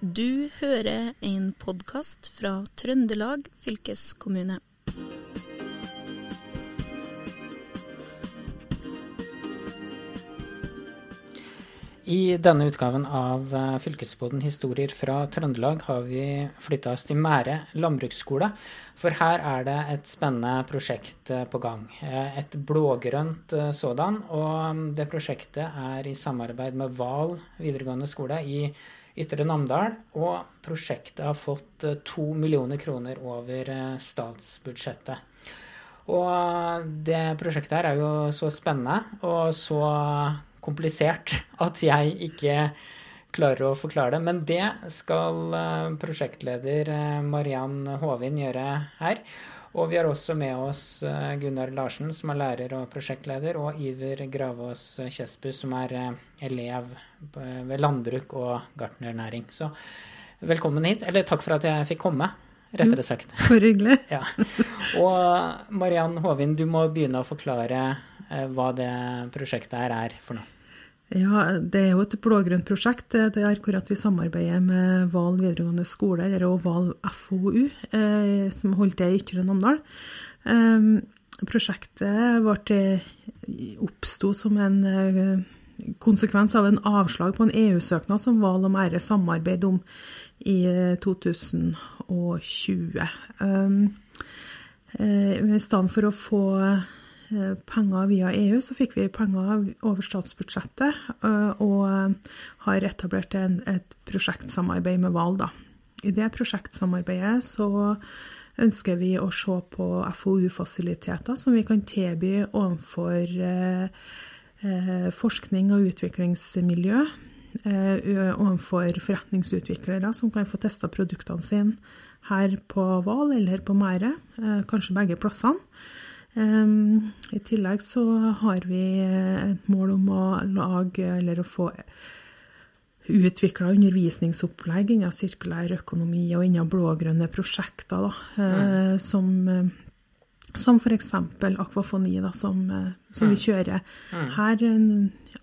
Du hører en podkast fra Trøndelag fylkeskommune. I denne utgaven av Fylkesboden Fylkespodden historier fra Trøndelag har vi flytta oss til Mære landbruksskole. For her er det et spennende prosjekt eh, på gang. Eh, et blågrønt sådan. Og det prosjektet er i samarbeid med Val videregående skole i Ytre Namdal. Og prosjektet har fått to millioner kroner over statsbudsjettet. Og det prosjektet her er jo så spennende og så komplisert at jeg ikke klarer å forklare det. Men det skal eh, prosjektleder eh, Mariann Håvin gjøre her. Og vi har også med oss eh, Gunnar Larsen, som er lærer og prosjektleder, og Iver Gravås Kjesbu, som er elev ved landbruk og gartnernæring. Så velkommen hit. Eller takk for at jeg fikk komme, rettere sagt. For hyggelig. Ja. Og Mariann Håvin, du må begynne å forklare hva det prosjektet her er for noe. Ja, det er jo et blå-grønt prosjekt. Det er akkurat vi samarbeider med Val videregående skole, eller Val FoU, eh, som holdt til i Ytre Namdal. Eh, prosjektet ble oppsto som en eh, konsekvens av en avslag på en EU-søknad som Val og Mære samarbeidet om i 2020. Eh, eh, I stedet for å få Eh, penger via EU, så fikk vi penger over statsbudsjettet eh, og har etablert et prosjektsamarbeid med Val. Da. I det prosjektsamarbeidet så ønsker vi å se på FoU-fasiliteter som vi kan tilby overfor eh, forskning og utviklingsmiljø. overfor forretningsutviklere som kan få testa produktene sine her på Val eller på Mære, kanskje begge plassene. I tillegg så har vi et mål om å lage, eller å få utvikla undervisningsopplegg innen sirkulær økonomi og innen blå-grønne prosjekter, da, mm. som, som f.eks. akvafoni, da, som, som vi mm. kjører mm. her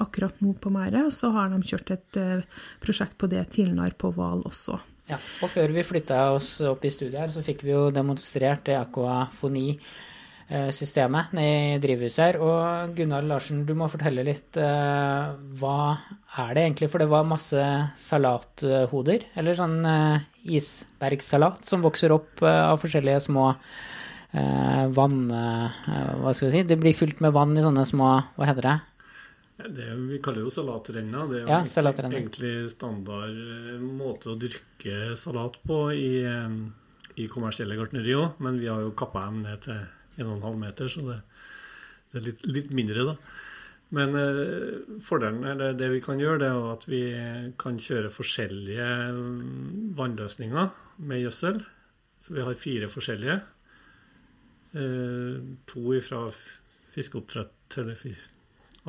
akkurat nå på Mære. Så har de kjørt et prosjekt på det tidligere på Hval også. Ja, og før vi flytta oss opp i studiet her, så fikk vi jo demonstrert det akvafoni Eh, systemet i drivhuset her. Og Gunnar Larsen, du må fortelle litt uh, hva er det egentlig? For det var masse salathoder, eller sånn uh, isbergsalat, som vokser opp av forskjellige små vann... hva skal vi si? Det blir fylt med vann i sånne små Hva heter det? Det, vi kaller jo salatrenna. Det er jo ja, egentlig, egentlig standard måte å dyrke salat på i, i kommersielle gartneri òg, men vi har jo kappa dem ned til 1,5 meter, så det, det er litt, litt, mindre, da. Men eh, fordelen, eller det vi kan gjøre, det er at vi kan kjøre forskjellige mm, vannløsninger med gjødsel. Så vi har fire forskjellige. Eh, to fra fiskeoppdrett eller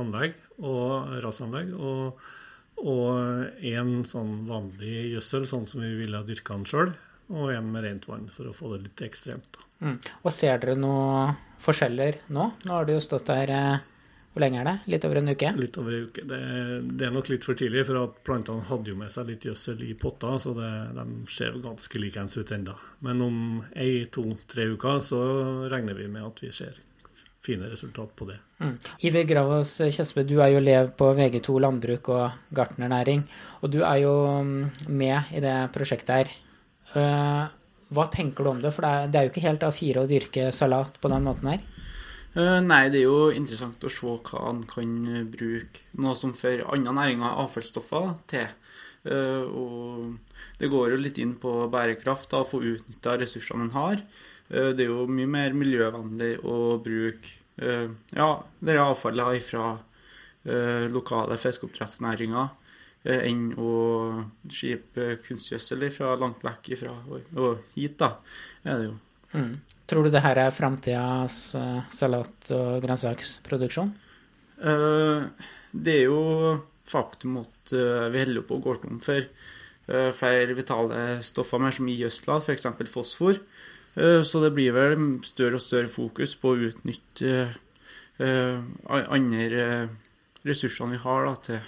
anlegg og rasanlegg. Og, og en sånn vanlig gjødsel, sånn som vi ville ha dyrka den sjøl. Og en med rent vann, for å få det litt ekstremt. Mm. Og ser dere noen forskjeller nå? Nå har du jo stått der eh, Hvor lenge er det? Litt over en uke? Litt over en uke. Det, det er nok litt for tidlig, for at plantene hadde jo med seg litt gjødsel i potter, så det, de ser ganske likeens ut ennå. Men om ei, to, tre uker så regner vi med at vi ser fine resultat på det. Mm. Iver Gravås Kjespe, du er jo elev på VG2 landbruk og gartnernæring. Og du er jo mm, med i det prosjektet her. Uh, hva tenker du om det? For det er, jo ikke helt A4 å dyrke salat på den måten her. Uh, nei, det er jo interessant å se hva en kan bruke noe som for andre næringer er avfallsstoffer til. Uh, og det går jo litt inn på bærekraft, da, å få utnytta ressursene en har. Det er jo mye mer miljøvennlig å bruke ja, det avfallet fra lokale fiskeoppdrettsnæringer Eh, enn å skipe kunstgjødsel fra langt vekk ifra og, hit, da, er det jo. Mm. Tror du det her er framtidas uh, salat- og grønnsaksproduksjon? Uh, det er jo faktum at vi holder på å gå tom for flere vitale stoffer mer som i gjødsla, f.eks. fosfor. så det blir vel større og større fokus på å utnytte andre ressursene vi har da, til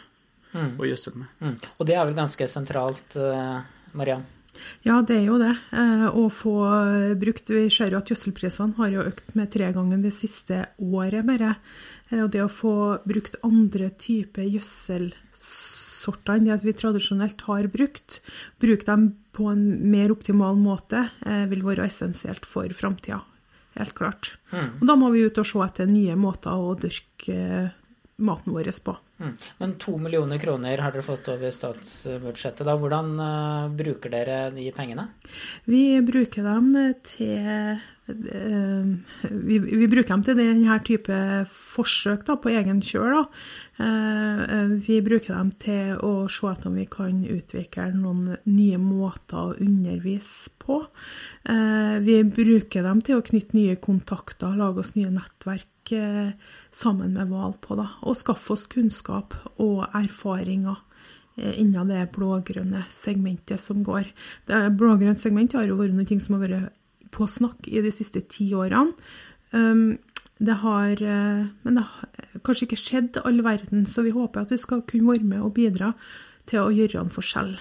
Mm. å gjødsle med. Mm. Og det er vel ganske sentralt, uh, Mariann? Ja, det er jo det. Eh, å få brukt Vi ser jo at gjødselprisene har jo økt med tre ganger det siste året bare. Eh, og det å få brukt andre typer gjødselsorter enn det vi tradisjonelt har brukt, bruke dem på en mer optimal måte, eh, vil være essensielt for framtida. Helt klart. Mm. Og da må vi ut og se etter nye måter å dyrke eh, maten vår på. Mm. Men to millioner kroner har dere fått over statsbudsjettet. da. Hvordan uh, bruker dere de pengene? Vi bruker dem til uh, vi, vi, bruker dem til denne type forsøk da, på egen kjøl. Uh, vi bruker dem til å se at om vi kan utvikle noen nye måter å undervise på. Vi bruker dem til å knytte nye kontakter, lage oss nye nettverk sammen med Hval på, da, og skaffe oss kunnskap og erfaringer eh, innen det blå-grønne segmentet som går. Det blågrønne segmentet segment har jo vært noe som har vært på snakk i de siste ti årene. Um, det har, eh, men det har kanskje ikke skjedd all verden, så vi håper at vi skal kunne være med og bidra til å gjøre en forskjell.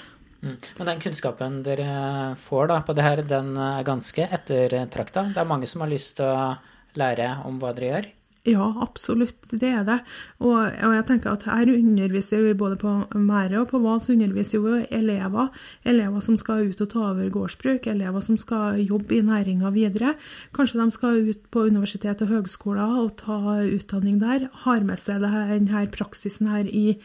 Mm. Men den kunnskapen dere får da på det her, den er ganske ettertrakta? Det er mange som har lyst til å lære om hva dere gjør? Ja, absolutt, det er det. Og, og, jeg tenker at her underviser vi både på Mære og på Hval, så underviser vi elever. Elever som skal ut og ta over gårdsbruk, elever som skal jobbe i næringa videre. Kanskje de skal ut på universitet og høgskoler og ta utdanning der. Har med seg denne praksisen her i,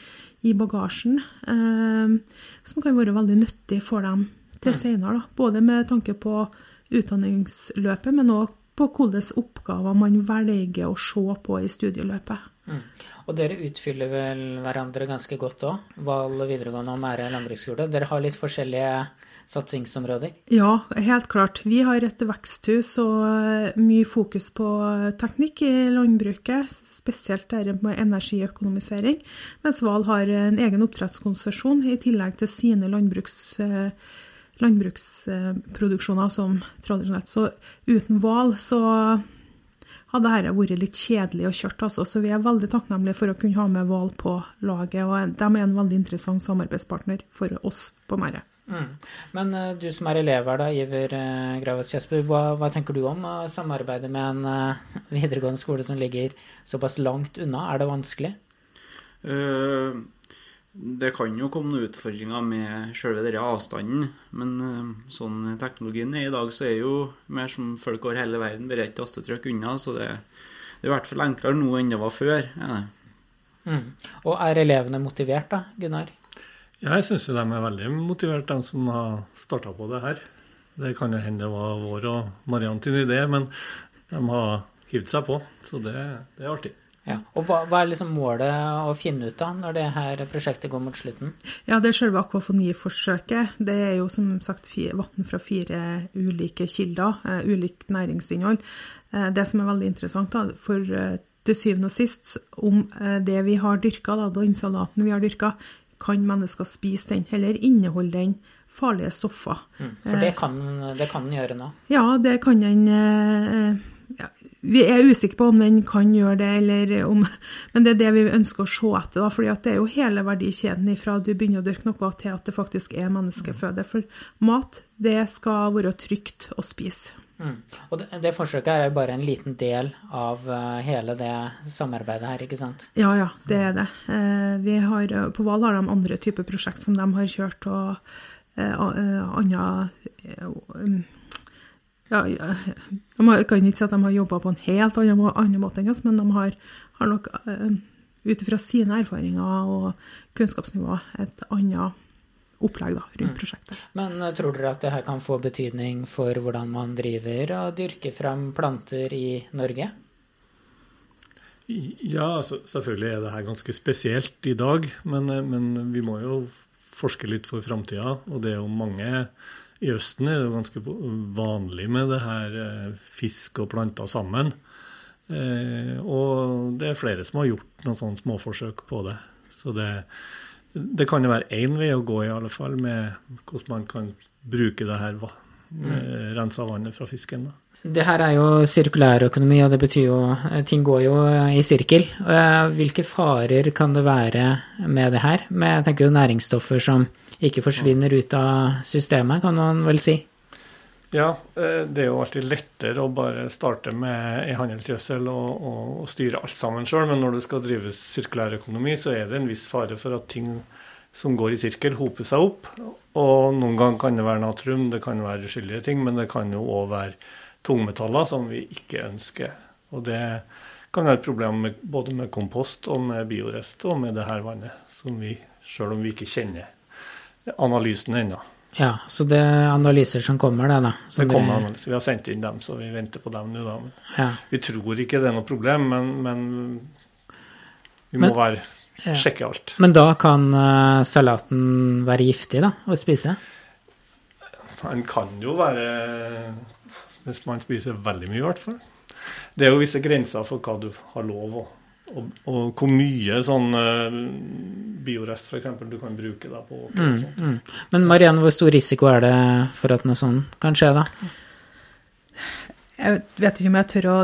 i bagasjen, eh, som kan være veldig nyttig for dem til senere. Både med tanke på utdanningsløpet, men òg på hvilke oppgaver man velger å se på i studieløpet. Mm. Og dere utfyller vel hverandre ganske godt òg? Val videregående og Mære landbruksskole. Dere har litt forskjellige satsingsområder? Ja, helt klart. Vi har et veksthus og mye fokus på teknikk i landbruket, spesielt der med energiøkonomisering. Mens Val har en egen oppdrettskonsesjon i tillegg til sine landbruks landbruksproduksjoner som tradisjonelt. Så uten hval så hadde dette vært litt kjedelig å kjøre. Altså. Så vi er veldig takknemlige for å kunne ha med hval på laget. Og de er en veldig interessant samarbeidspartner for oss på Mære. Mm. Men uh, du som er elev her, da, Iver uh, Graves Kjesper, hva, hva, tenker du om å samarbeide med en uh, videregående skole som ligger såpass langt unna? Er det vanskelig? Uh, det kan jo komme noen utfordringer med selve denne avstanden, men uh, sånn teknologien er i dag, så er jo mer som folk over hele verden bare et tastetrykk unna, så det, det, er i hvert fall enklere nå enn det var før. Ja. Mm. Og er elevene motivert, da, Gunnar? Ja, jeg syns de er veldig motivert, de som har starta på det her. Det kan jo hende det var vår og Mariann sin idé, men de har hivd seg på, så det, det er artig. Ja, og hva, hva, er liksom målet å finne ut av når det her prosjektet går mot slutten? Ja, Det er selve akvafoniforsøket. Det er jo som sagt vann fra fire ulike kilder, uh, ulikt næringsinnhold. Uh, det som er veldig interessant, da, for uh, til syvende og sist, om det vi har dyrka, den salaten vi har dyrka, kan mennesker spise den, eller inneholde den farlige stoffer. Mm, for det kan, det kan, den gjøre nå? Ja, det kan den. Ja, vi er usikre på om den kan gjøre det, eller om, men det er det vi ønsker å se etter. Da, fordi det er jo hele verdikjeden ifra du begynner å dyrke noe, til at det faktisk er menneskeføde. For mat, det skal være trygt å spise. Mm. Og det, det, forsøket er jo bare en liten del av uh, hele det samarbeidet her, ikke sant? Ja, ja, det er det. Uh, har, på Val har de andre typer prosjekt som de har kjørt, og andre um, ja, de har, Jeg kan ikke si at de har jobba på en helt annen, annen, måte enn oss, men de har, har nok ut ifra sine erfaringer og kunnskapsnivå et annet opplegg da, rundt mm. prosjektet. Men uh, tror dere at det her kan få betydning for hvordan man driver og dyrker frem planter i Norge? Ja, altså, selvfølgelig er det her ganske spesielt i dag, men, eh, men vi må jo forske litt for framtida. Og det er jo mange I Østen er det jo ganske vanlig med det her eh, fisk og planter sammen. Eh, og det er flere som har gjort noen sånne småforsøk på det. Så det, det kan jo være én vei å gå, i alle fall, med hvordan man kan bruke det her mm. rensa vannet fra fisken. Da. Det her er jo sirkulærøkonomi, og det betyr jo ting går jo i sirkel. Hvilke farer kan det være med det her? Med, jeg tenker jo næringsstoffer som ikke forsvinner ut av systemet, kan man vel si? Ja, eh, det er jo alltid lettere å bare starte med e handelsgjødsel og, og, og, styre alt sammen sjøl, men når du skal drive sirkulærøkonomi, så er det en viss fare for at ting som går i sirkel, hoper seg opp. Og noen ganger kan det være natrium, det kan være uskyldige ting, men det kan jo òg være tungmetaller som vi ikke ønsker. Og det kan være et problem med, både med kompost og med biorest og med det her vannet, som vi, selv om vi ikke kjenner analysen ennå. Ja, så det er analyser som kommer, det, da? Det kommer analyser. Vi har sendt inn dem, så vi venter på dem nå, da. Ja. Vi tror ikke det er noe problem, men, men vi må men, være, sjekke alt. Men da kan uh, salaten være giftig, da, å spise? Den kan jo være Hvis man spiser veldig mye, i hvert fall. Det er jo visse grenser for hva du har lov å og, og, hvor mye sånn uh, biorest f.eks. du kan bruke da, på, mm, mm. Men Marianne, hvor stor risiko er det for at noe sånt kan skje, da? Jeg vet ikke om jeg tør å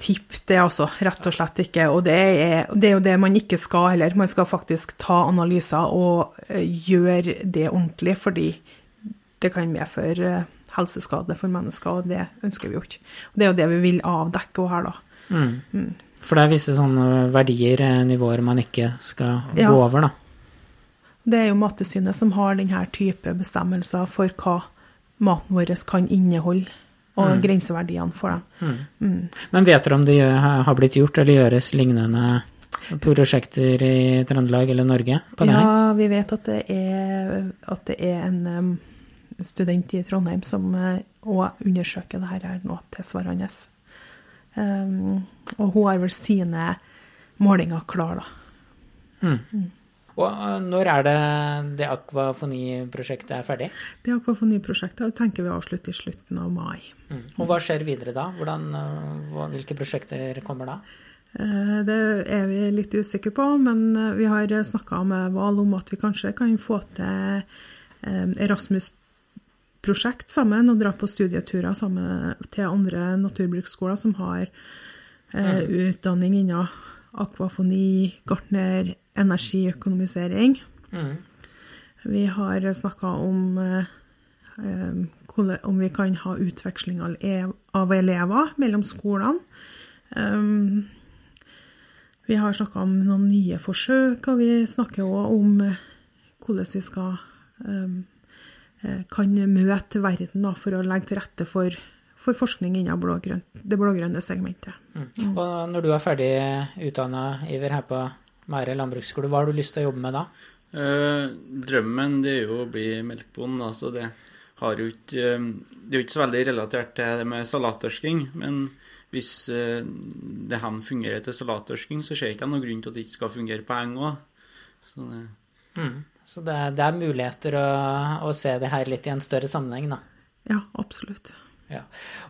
tippe det, altså. Rett og slett ikke. Og det er, det er, jo det man ikke skal heller. Man skal faktisk ta analyser og uh, gjøre det ordentlig, fordi det kan medføre uh, helseskade for mennesker, og det ønsker vi jo ikke. Det er jo det vi vil avdekke her, da. Mm. Mm. For det er visse sånne verdier, eh, nivåer, man ikke skal ja. gå over, da. Det er jo Mattilsynet som har denne type bestemmelser for hva maten vår kan inneholde, og mm. grenseverdiene for dem. Mm. Mm. Men vet dere om det har blitt gjort eller gjøres lignende prosjekter i Trøndelag eller Norge på det her? Ja, vi vet at det er, at det er en student i Trondheim som òg eh, undersøker det her nå tilsvarende. Um, og hun har vel sine målinger klar, da. Mm. Mm. Og eh, når er det det akvafoniprosjektet er ferdig? Det akvafoniprosjektet tenker vi avslutter i slutten av mai. Mm. Og hva skjer videre da? Hvordan, eh, hvilke prosjekter kommer da? Det er vi litt usikre på, men vi har snakka med Val om at vi kanskje kan få til Erasmus prosjekt sammen og dra på studieturer sammen til andre naturbruksskoler som har eh, utdanning innen akvafoni, gartner, energiøkonomisering. Mm. Vi har snakka om eh, om vi kan ha utveksling av elever mellom skolene. Um, vi har snakka om noen nye forsøk, og vi snakker òg om eh, hvordan vi skal um, Eh, kan møte verden da, for å legge til rette for, for forskning innen blå det blå-grønne segmentet. Mm. Mm. Og når du er ferdig utdanna, Iver, her på Mære landbruksskole, hva har du lyst til å jobbe med da? Eh, drømmen det er jo å bli melkbonde. Altså det, har jo ikke, eh, det er jo ikke så veldig relatert til det med salattørsking. Men hvis eh, det her fungerer til salattørsking, så ser jeg ikke noen grunn til at det ikke skal fungere på eng òg. Mm. Så det er, det er muligheter å, å, se det her litt i en større sammenheng, da. Ja, absolutt. Ja.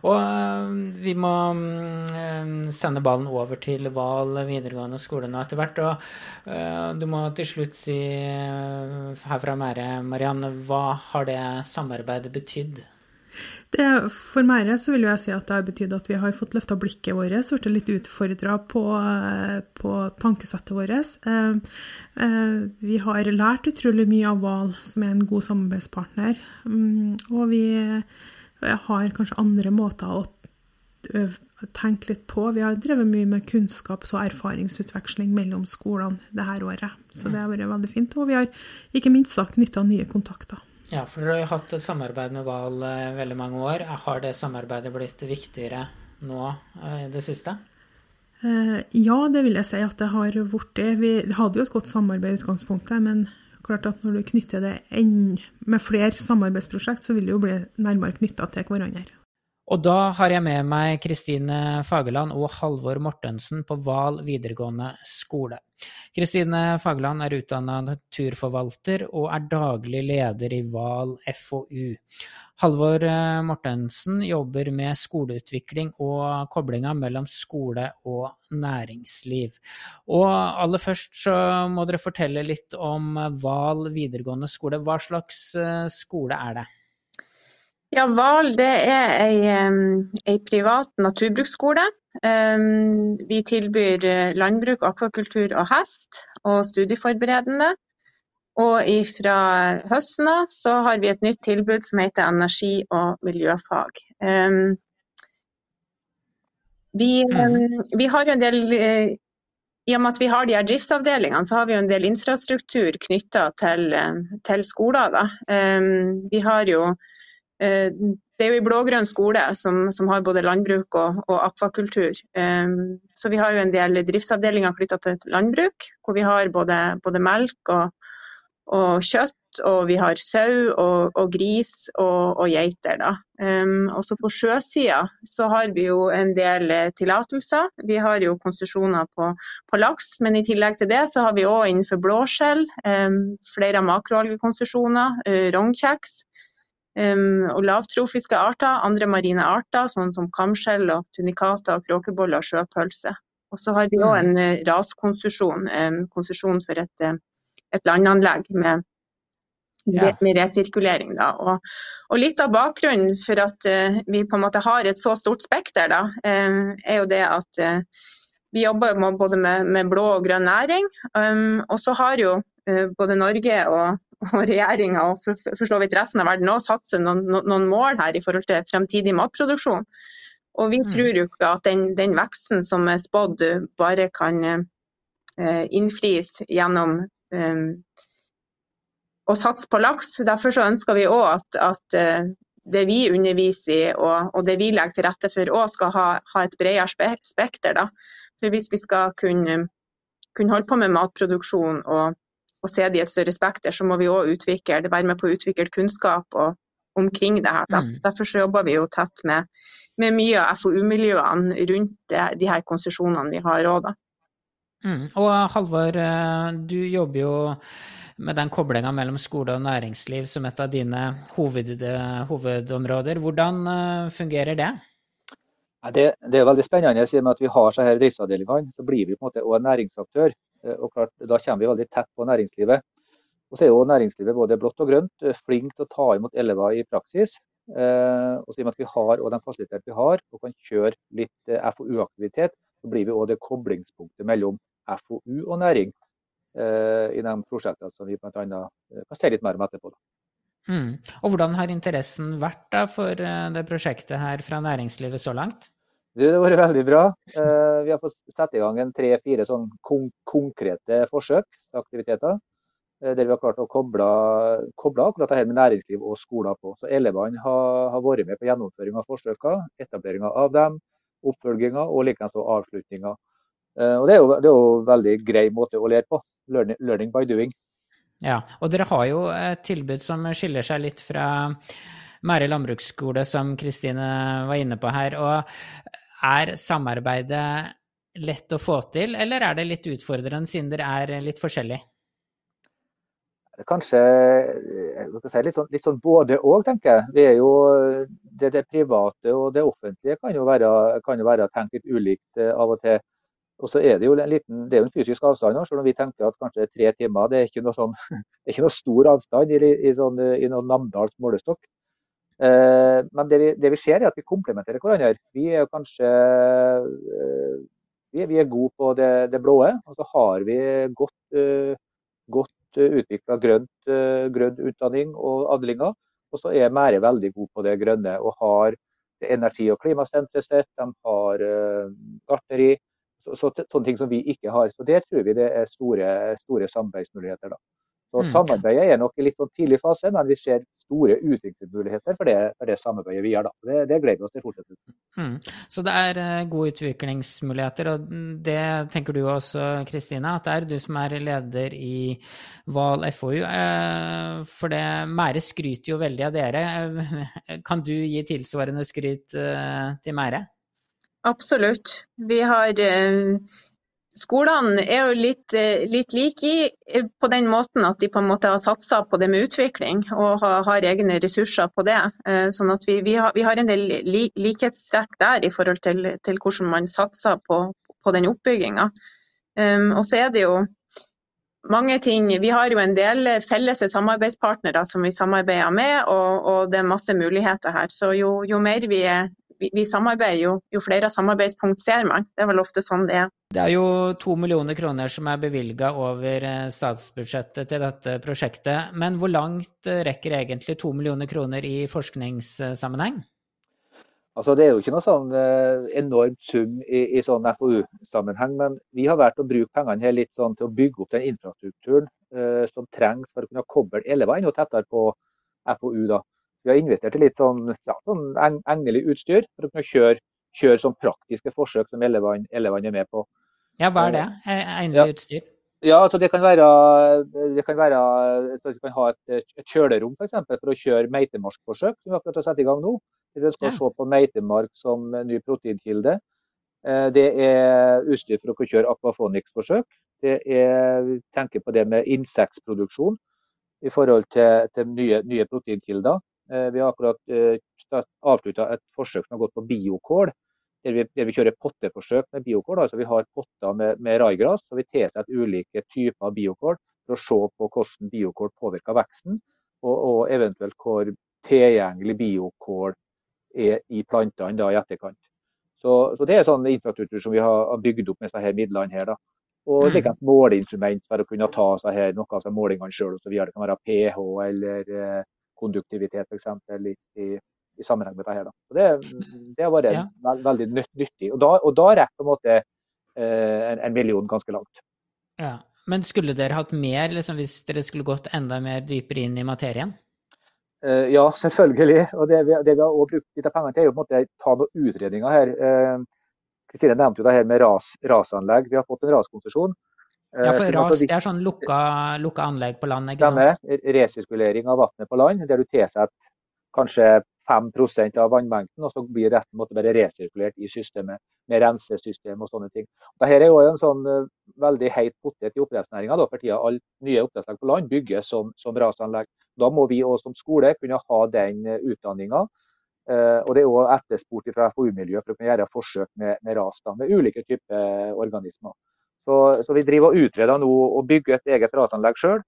Og øh, vi må øh, sende ballen over til Val videregående skole nå etter hvert. Og øh, du må til slutt si her fra Mære, Marianne, hva har det samarbeidet betydd? Det, for meg så vil jeg si at det har betydd at vi har fått løfta blikket vårt, blitt litt utfordra på, på, tankesettet vårt. Eh, eh, vi har lært utrolig mye av Val, som er en god samarbeidspartner. Mm, og vi har kanskje andre måter å tenke litt på. Vi har drevet mye med kunnskaps- og erfaringsutveksling mellom skolene det her året. Så det har vært veldig fint. Og vi har ikke minst knytta nye kontakter. Ja, for dere har jo hatt et samarbeid med Val eh, veldig mange år. Har det samarbeidet blitt viktigere nå eh, i det siste? Eh, ja, det vil jeg si at det har blitt det. Vi hadde jo et godt samarbeid i utgangspunktet, men klart at når du knytter det med flere samarbeidsprosjekt, så vil det jo bli nærmere knytta til hverandre. Og da har jeg med meg Kristine Fageland og Halvor Mortensen på Val videregående skole. Kristine Fageland er utdanna naturforvalter og er daglig leder i Val FoU. Halvor eh, Mortensen jobber med skoleutvikling og koblinga mellom skole og næringsliv. Og aller først så må dere fortelle litt om Val videregående skole. Hva slags eh, skole er det? Ja, Val det er ei, privat naturbruksskole. Vi tilbyr landbruk, akvakultur og hest, og studieforberedende. Og fra høsten av så har vi et nytt tilbud som heter energi- og miljøfag. Vi, vi har jo en del i og med at vi har de her driftsavdelingene, så har vi jo en del infrastruktur knytta til, til, skoler. Da. Vi har jo Eh, det er jo en blå-grønn skole som, som, har både landbruk og, og akvakultur. Um, så vi har jo en del driftsavdelinger knytta til landbruk, hvor vi har både, både melk og, og, kjøtt. Og vi har sau og, og gris og, geiter. Um, også på sjøsida så har vi jo en del tillatelser. Vi har jo konsesjoner på, på, laks, men i tillegg til det så har vi òg innenfor blåskjell um, flere makroalgekonsesjoner, uh, rognkjeks. Um, og lavtrofiske arter, andre marine arter, sånn som kamskjell, og tunikata, kråkeboller og sjøpølse. Og så har vi òg en uh, raskonsesjon, en konsesjon for et, uh, et landanlegg med, ja. med resirkulering. Og, og, litt av bakgrunnen for at uh, vi på en måte har et så stort spekter, da, er jo det at vi jobber både med, med, blå og grønn næring. Um, og så har jo både Norge og, og regjeringa og for, så vidt resten av verden òg satser noen, noen, mål her i forhold til fremtidig matproduksjon. Og vi mm. tror jo ikke at den, den, veksten som er spådd, bare kan eh, innfris gjennom eh, å satse på laks. Derfor så ønsker vi òg at, at eh, det vi underviser i og, og, det vi legger til rette for òg skal ha, ha, et bredere spekter. Da. For hvis vi skal kunne, kunne holde på med matproduksjon og og se det i et større spekter, så må vi òg utvikle, være med på å utvikle kunnskap og, omkring det her. Mm. Derfor så jobber vi jo tett med, med mye av FoU-miljøene rundt det, de her konsesjonene vi har òg, da. Mm. Og Halvor, eh, du jobber jo med den koblinga mellom skole og næringsliv som et av dine hoved, hovedområder. Hvordan eh, fungerer det? Det, det er veldig spennende. I og med at vi har så her driftsavdelingene, så blir vi på en måte også en næringsaktør. Eh, og klart, Da kommer vi veldig tett på næringslivet. Og så er jo næringslivet både blått og grønt eh, flink til å ta imot elever i praksis. Eh, og så og med at vi har og de fasilitetene vi har og kan kjøre litt FoU-aktivitet, så blir vi òg det koblingspunktet mellom FoU og næring i de prosjektene som vi bl.a. kan se litt mer om etterpå. Mm. Og Hvordan har interessen vært for det prosjektet her fra næringslivet så langt? Det har vært veldig bra. Eh, vi har fått sette i gang en tre-fire sånn konkrete forsøk, aktiviteter, eh, der vi har klart å koble, koble akkurat det her med næringsliv og skoler på. Så Elevene har, har vært med på gjennomføring av forsøkene, etableringa av dem, oppfølginga og likeens avslutninga. Eh, og det er, jo, det er jo en veldig grei måte å lære på. Learning, learning by doing. Ja, og dere har jo et tilbud som skiller seg litt fra Mære landbruksskole, som Kristine var inne på her. Og er samarbeidet lett å få til, eller er det litt utfordrende siden dere er litt forskjellige? Kanskje si, litt, sånn, litt sånn både òg, tenker jeg. Jo, det, det, private og det offentlige kan jo være, kan jo være tenkt litt ulikt eh, av og til. Og så er det jo en liten, det er jo en fysisk avstand, selv om vi tenker at kanskje tre timer det er ikke noe, sånn, det er ikke noe stor avstand i, i, sånn, i noen Namdals målestokk. Eh, men det vi, det vi, ser er at vi komplementerer hverandre. Vi er kanskje eh, vi, vi er gode på det, det blå, og så har vi godt, eh, godt utvikla grønn utdanning og avdelinger. Og så er Mære veldig god på det grønne og har energi- og klimasenteret sitt. De har gartneri. Så, så, sånne ting som vi ikke har. Så Der tror vi det er store, store samarbeidsmuligheter. da. Så mm. Samarbeidet er nok i litt sånn tidlig fase, men vi ser store utviklingsmuligheter for det, for det samarbeidet vi gjør. da. Det, det gleder vi oss til fortsettelsen. Mm. Så det er uh, gode utviklingsmuligheter, og det tenker du også, Kristine, at det er du som er leder i Val FoU. Eh, for det Mære skryter jo veldig av dere. Uh, kan du gi tilsvarende skryt til Mære? Absolutt. Vi har Skolene er jo litt, eh, litt like eh, på den måten at de på en måte har satsa på det med utvikling og har, egne ressurser på det. Eh, sånn at vi, vi, har, vi har, en del likhetstrekk der i forhold til, til hvordan man satser på, på den oppbygginga. Um, og så er det jo mange ting. Vi har jo en del felles samarbeidspartnere som vi samarbeider med, og, og det er masse muligheter her. Så jo, jo mer vi, vi, vi, samarbeider, jo, jo flere samarbeidspunkt ser man. Det er vel ofte sånn det er. Det er jo to millioner kroner som er bevilga over eh, statsbudsjettet til dette prosjektet. Men hvor langt rekker egentlig to millioner kroner i forskningssammenheng? Altså, det er jo ikke noe sånn eh, enormt sum i, i sånn FoU-sammenheng, men vi har valgt å bruke pengene her litt sånn til å bygge opp den infrastrukturen eh, som trengs for å kunne koble elevene tettere på FoU. da. Vi har investert i litt sånn, ja, sånn engelig utstyr for å kunne kjøre, kjøre sånn praktiske forsøk som elevene er med på. Ja, hva er det? Engelig ja. utstyr? Ja, altså det kan være, det kan være så Vi kan ha et, et kjølerom for, eksempel, for å kjøre meitemarkforsøk, som vi akkurat har satt i gang nå. Vi ønsker ja. å se på meitemark som ny proteinkilde. Eh, det er utstyr for å kjøre akvafonics-forsøk. Det er tenke på det med insektproduksjon i forhold til, til nye, nye, proteinkilder. Eh, vi har akkurat eh, avslutta et forsøk som har gått på biokål der vi, der vi kjører potteforsøk med biokål. Altså vi har potter med, med raigras, og vi tilsetter ulike typer biokål for å se på hvordan biokål påvirker veksten, og, og eventuelt hvor tilgjengelig biokål er i plantene da, i etterkant. Så, så, Det er sånn infrastruktur som vi har bygd opp med disse midlene. her. da. Og er et måleinstrument for å kunne ta seg her, noe av målingene sjøl. Det kan være pH eller eh, konduktivitet f.eks. I, i, i sammenheng med dette. her. Da. Så det, det har vært ja. veld, veldig nyttig. Og da, og da rekker på en måte eh, en, en, million ganske langt. Ja, Men skulle dere hatt mer liksom, hvis dere skulle gått enda mer dypere inn i materien? Eh, ja, selvfølgelig. Og det, vi, det vi har også brukt litt av pengene til, er jo på en måte ta noen utredninger her. Eh, Kristine nevnte jo det her med ras, rasanlegg. Vi har fått en raskonsesjon. Ja, for eh, ras det er sånn lukka, lukka anlegg på land? ikke sant? Stemmer. Resirkulering av vannet på land, der du tilsetter kanskje 5% av vannmengden, og så blir resten måtte være resirkulert i systemet med rensesystem og sånne ting. Dette er jo en sånn uh, veldig heit potet i oppdrettsnæringa for tida. Alle nye oppdrettsanlegg på land bygges som, som rasanlegg. Da må vi også som skole kunne ha den eh, utdanninga. Eh, og det er òg etterspurt fra FoU-miljøet for å kunne gjøre forsøk med, med ras da, med ulike typer organismer. Så, så, vi driver og utreder nå å bygge et eget rasanlegg sjøl.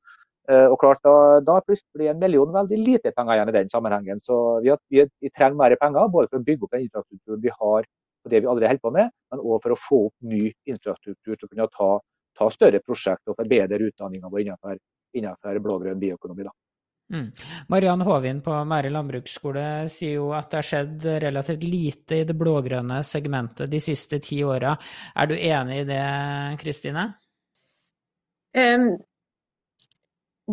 Eh, og klart, Da, da plutselig en million veldig lite penger igjen i den sammenhengen. Så vi, vi, vi, trenger mer penger både for å bygge opp den infrastrukturen vi har på det vi allerede holder på med, men òg for å få opp ny infrastruktur til å kunne ta, ta større prosjekt og forbedre utdanninga vår innenfor, innenfor blå-grønn bioøkonomi. Mm. Mariann Håvin på Mære landbruksskole sier jo at det har skjedd relativt lite i det blå-grønne segmentet de siste ti åra. Er du enig i det, Kristine? Um,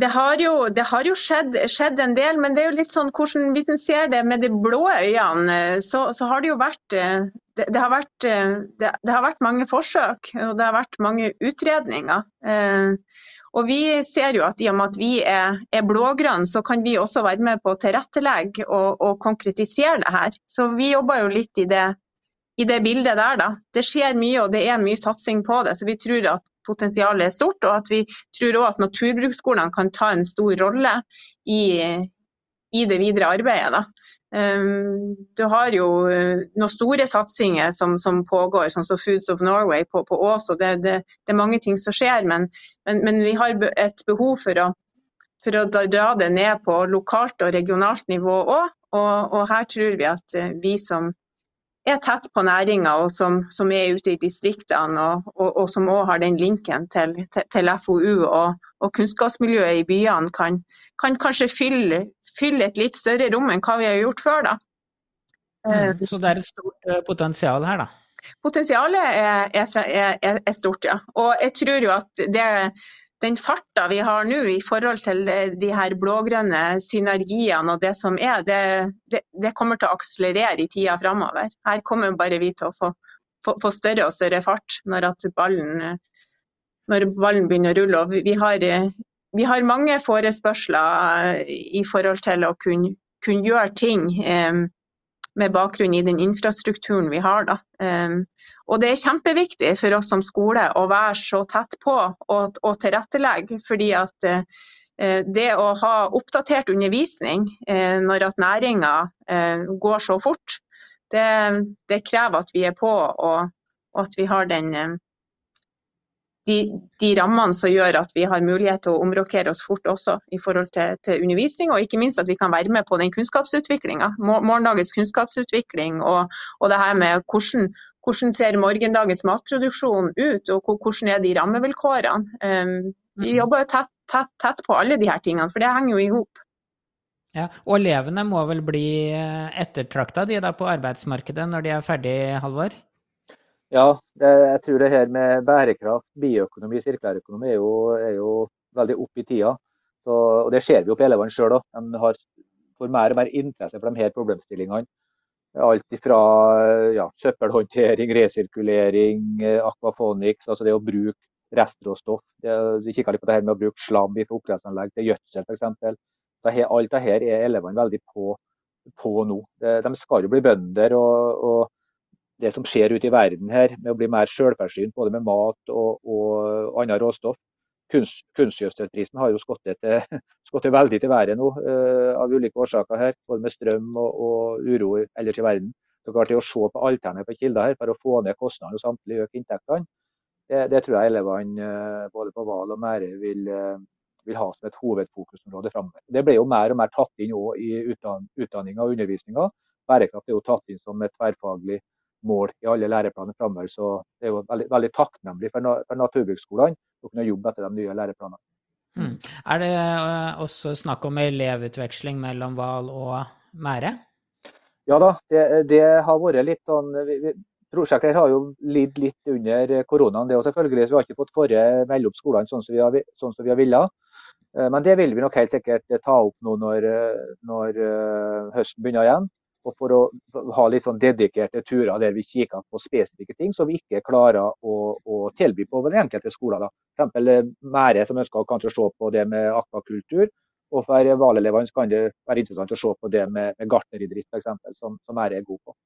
det har jo, det har jo skjedd, skjedd, en del, men det er jo litt sånn hvordan, hvis en ser det med de blå øynene, så, så har det jo vært det, har vært det, det, har vært mange forsøk og det har vært mange utredninger. Eh, og vi ser jo at i og med at vi er, er blågrønne, så kan vi også være med på å tilrettelegge og, og konkretisere det her. Så vi jobber jo litt i det, i det bildet der, da. Det skjer mye og det er mye satsing på det. Så vi tror at potensialet er stort, og at vi tror òg at naturbruksskolene kan ta en stor rolle i, i det videre arbeidet. Da. Um, du har jo uh, noen store satsinger som, som pågår, sånn som Foods of Norway på, på Ås. og det, det, det, er mange ting som skjer, men, men, men vi har et behov for å, for å dra det ned på lokalt og regionalt nivå òg. Og, og, her tror vi at uh, vi som er tett på næringa og som, som, er ute i distriktene, og, og, og som òg har den linken til, til, til FoU og, kunnskapsmiljøet i byene, kan, kan kanskje fylle, fylle, et litt større rom enn hva vi har gjort før. da. Mm, eh, så det er et stort eh, potensial her, da? Potensialet er, er, er, er, stort, ja. Og jeg tror jo at det, den farta vi har nå i forhold til de her blågrønne synergiene og det som er, det, det, det kommer til å akselerere i tida framover. Her kommer bare vi til å få, få, få større og større fart når, ballen, når ballen, begynner å rulle. Og vi, har, vi har mange forespørsler i forhold til å kunne, kunne gjøre ting. Eh, med bakgrunn i den infrastrukturen vi har. Ehm, og det er kjempeviktig for oss som skole å være så tett på og, og tilrettelegge. fordi at eh, det å ha oppdatert undervisning eh, når at næringa eh, går så fort, det, det, krever at vi er på og, og at vi har den de, de, rammene som gjør at vi har mulighet til å omrokere oss fort også i forhold til, til undervisning, og ikke minst at vi kan være med på den kunnskapsutviklinga. Morgendagens kunnskapsutvikling og, og det her med hvordan, hvordan ser morgendagens matproduksjon ut, og hvordan er de rammevilkårene. Um, vi jobber jobber tett, tett, tett på alle de her tingene, for det henger jo i hop. Ja, og elevene må vel bli ettertrakta de da på arbeidsmarkedet når de er ferdig, Halvor? Ja, det, jeg tror det her med bærekraft, bioøkonomi, sirkulærøkonomi er jo, er jo veldig opp i tida. Så, og Det ser vi jo på elevene sjøl òg. De har, får mer og mer interesse for de her problemstillingene. Alt fra ja, søppelhåndtering, resirkulering, akvafonics, altså det å bruke restråstoff. Vi kikka litt på det her med å bruke slam fra oppdrettsanlegg til gjødsel f.eks. Alt dette er elevene veldig på, på nå. De skal jo bli bønder. og, og det som skjer ute i verden her, med å bli mer selvforsynt både med mat og, og annet råstoff. Kunst, kunstgjødselprisen har jo skått veldig til været nå uh, av ulike årsaker her, både med strøm og, og uro ellers i verden. Så klart det Å se på alternative kilder her for å få ned kostnadene og samtidig øke inntektene, det, det, tror jeg elevene uh, både på Val og Mære vil, uh, vil, ha som et hovedfokusområde framover. Det ble jo mer og mer tatt inn i utdan utdanninga og undervisninga. Bærekraft er jo tatt inn som et tverrfaglig mål i alle læreplaner framover. Så det er jo veldig, veldig takknemlig for, for naturbruksskolene å kunne jobbe etter de nye læreplanene. Mm. Er det eh, også snakk om elevutveksling mellom Val og Mære? Ja da, det, det har vært litt sånn vi, vi, Prosjektet har jo lidd litt under koronaen, det og selvfølgelig. Så vi har ikke fått forrige mellom skolene sånn som vi har, sånn som vi har villet. Eh, men det vil vi nok helt sikkert ta opp nå når, når eh, høsten begynner igjen og for å ha litt sånn dedikerte turer der vi kikker på spesifikke ting som vi ikke klarer å, å tilby på den enkelte skoler. F.eks. eksempel Mære som ønsker kanskje se på det med akvakultur. Og for hvalelevene kan det være interessant å se på det med, med gartneridrift f.eks., som, som Mære er god på.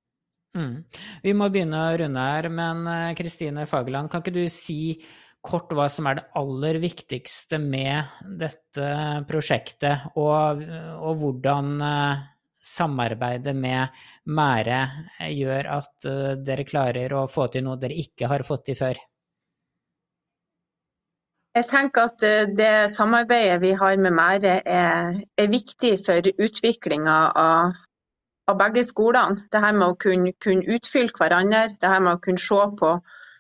Mm. Vi må begynne å runde her, men eh, Kristine Fagerland, kan ikke du si kort hva som er det aller viktigste med dette prosjektet, og, og hvordan eh, samarbeidet med Mære gjør at uh, dere klarer å få til noe dere ikke har fått til før? Jeg tenker at uh, det samarbeidet vi har med Mære er, er viktig for utviklinga av, av, begge skolene. Det her med å kunne, kunne utfylle hverandre, det her med å kunne se på,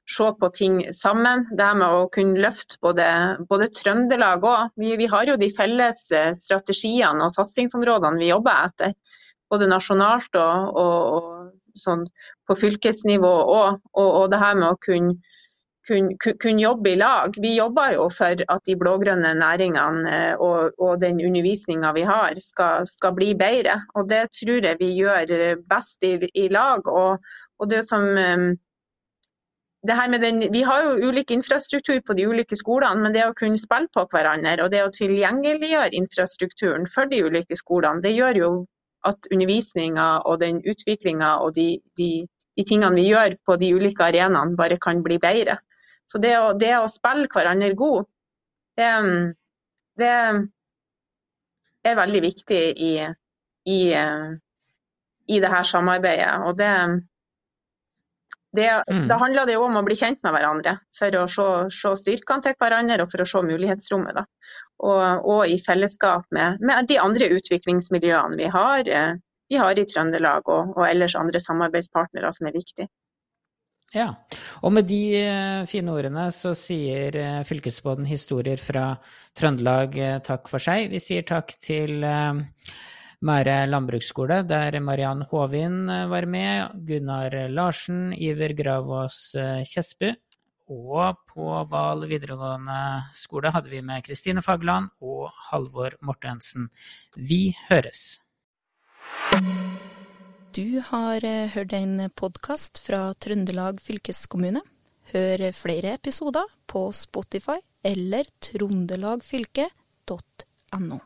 se på ting sammen. Det med å kunne løfte både, både Trøndelag òg. Vi, vi, har jo de felles eh, strategiene og satsingsområdene vi jobber etter både nasjonalt og, og, og sånn på fylkesnivå òg. Og, og, det her med å kunne, kunne, kun jobbe i lag. Vi jobber jo for at de blå-grønne næringene eh, og, og den undervisninga vi har, skal, skal, bli bedre. Og det tror jeg vi gjør best i, i lag. Og, det som eh, den, vi har jo ulik infrastruktur på de ulike skolene, men det å kunne spille på hverandre og det å tilgjengeliggjøre infrastrukturen for de ulike skolene, det gjør jo at undervisninga og den utviklinga og de, de, de, tingene vi gjør på de ulike arenaene, bare kan bli bedre. Så det å, det å spille hverandre god, det, det, er veldig viktig i, i, i det her samarbeidet. Og det, det, mm. Da handler det jo om å bli kjent med hverandre for å se, se styrkene til hverandre og for å se mulighetsrommet. Og, og, i fellesskap med, med, de andre utviklingsmiljøene vi har, eh, vi har i Trøndelag og, og, ellers andre samarbeidspartnere som er viktige. Ja, og med de eh, fine ordene så sier eh, fylkesbåten historier fra Trøndelag takk for seg. Vi sier takk til Mære landbruksskole, der Mariann Håvin eh, var med, Gunnar Larsen, Iver Gravås eh, Kjesbu. Og på Val videregående skole hadde vi med Kristine Fagland og Halvor Mortensen. Vi høres. Du har eh, hørt en podkast fra Trøndelag fylkeskommune. Hør flere episoder på Spotify eller trondelagfylket.no.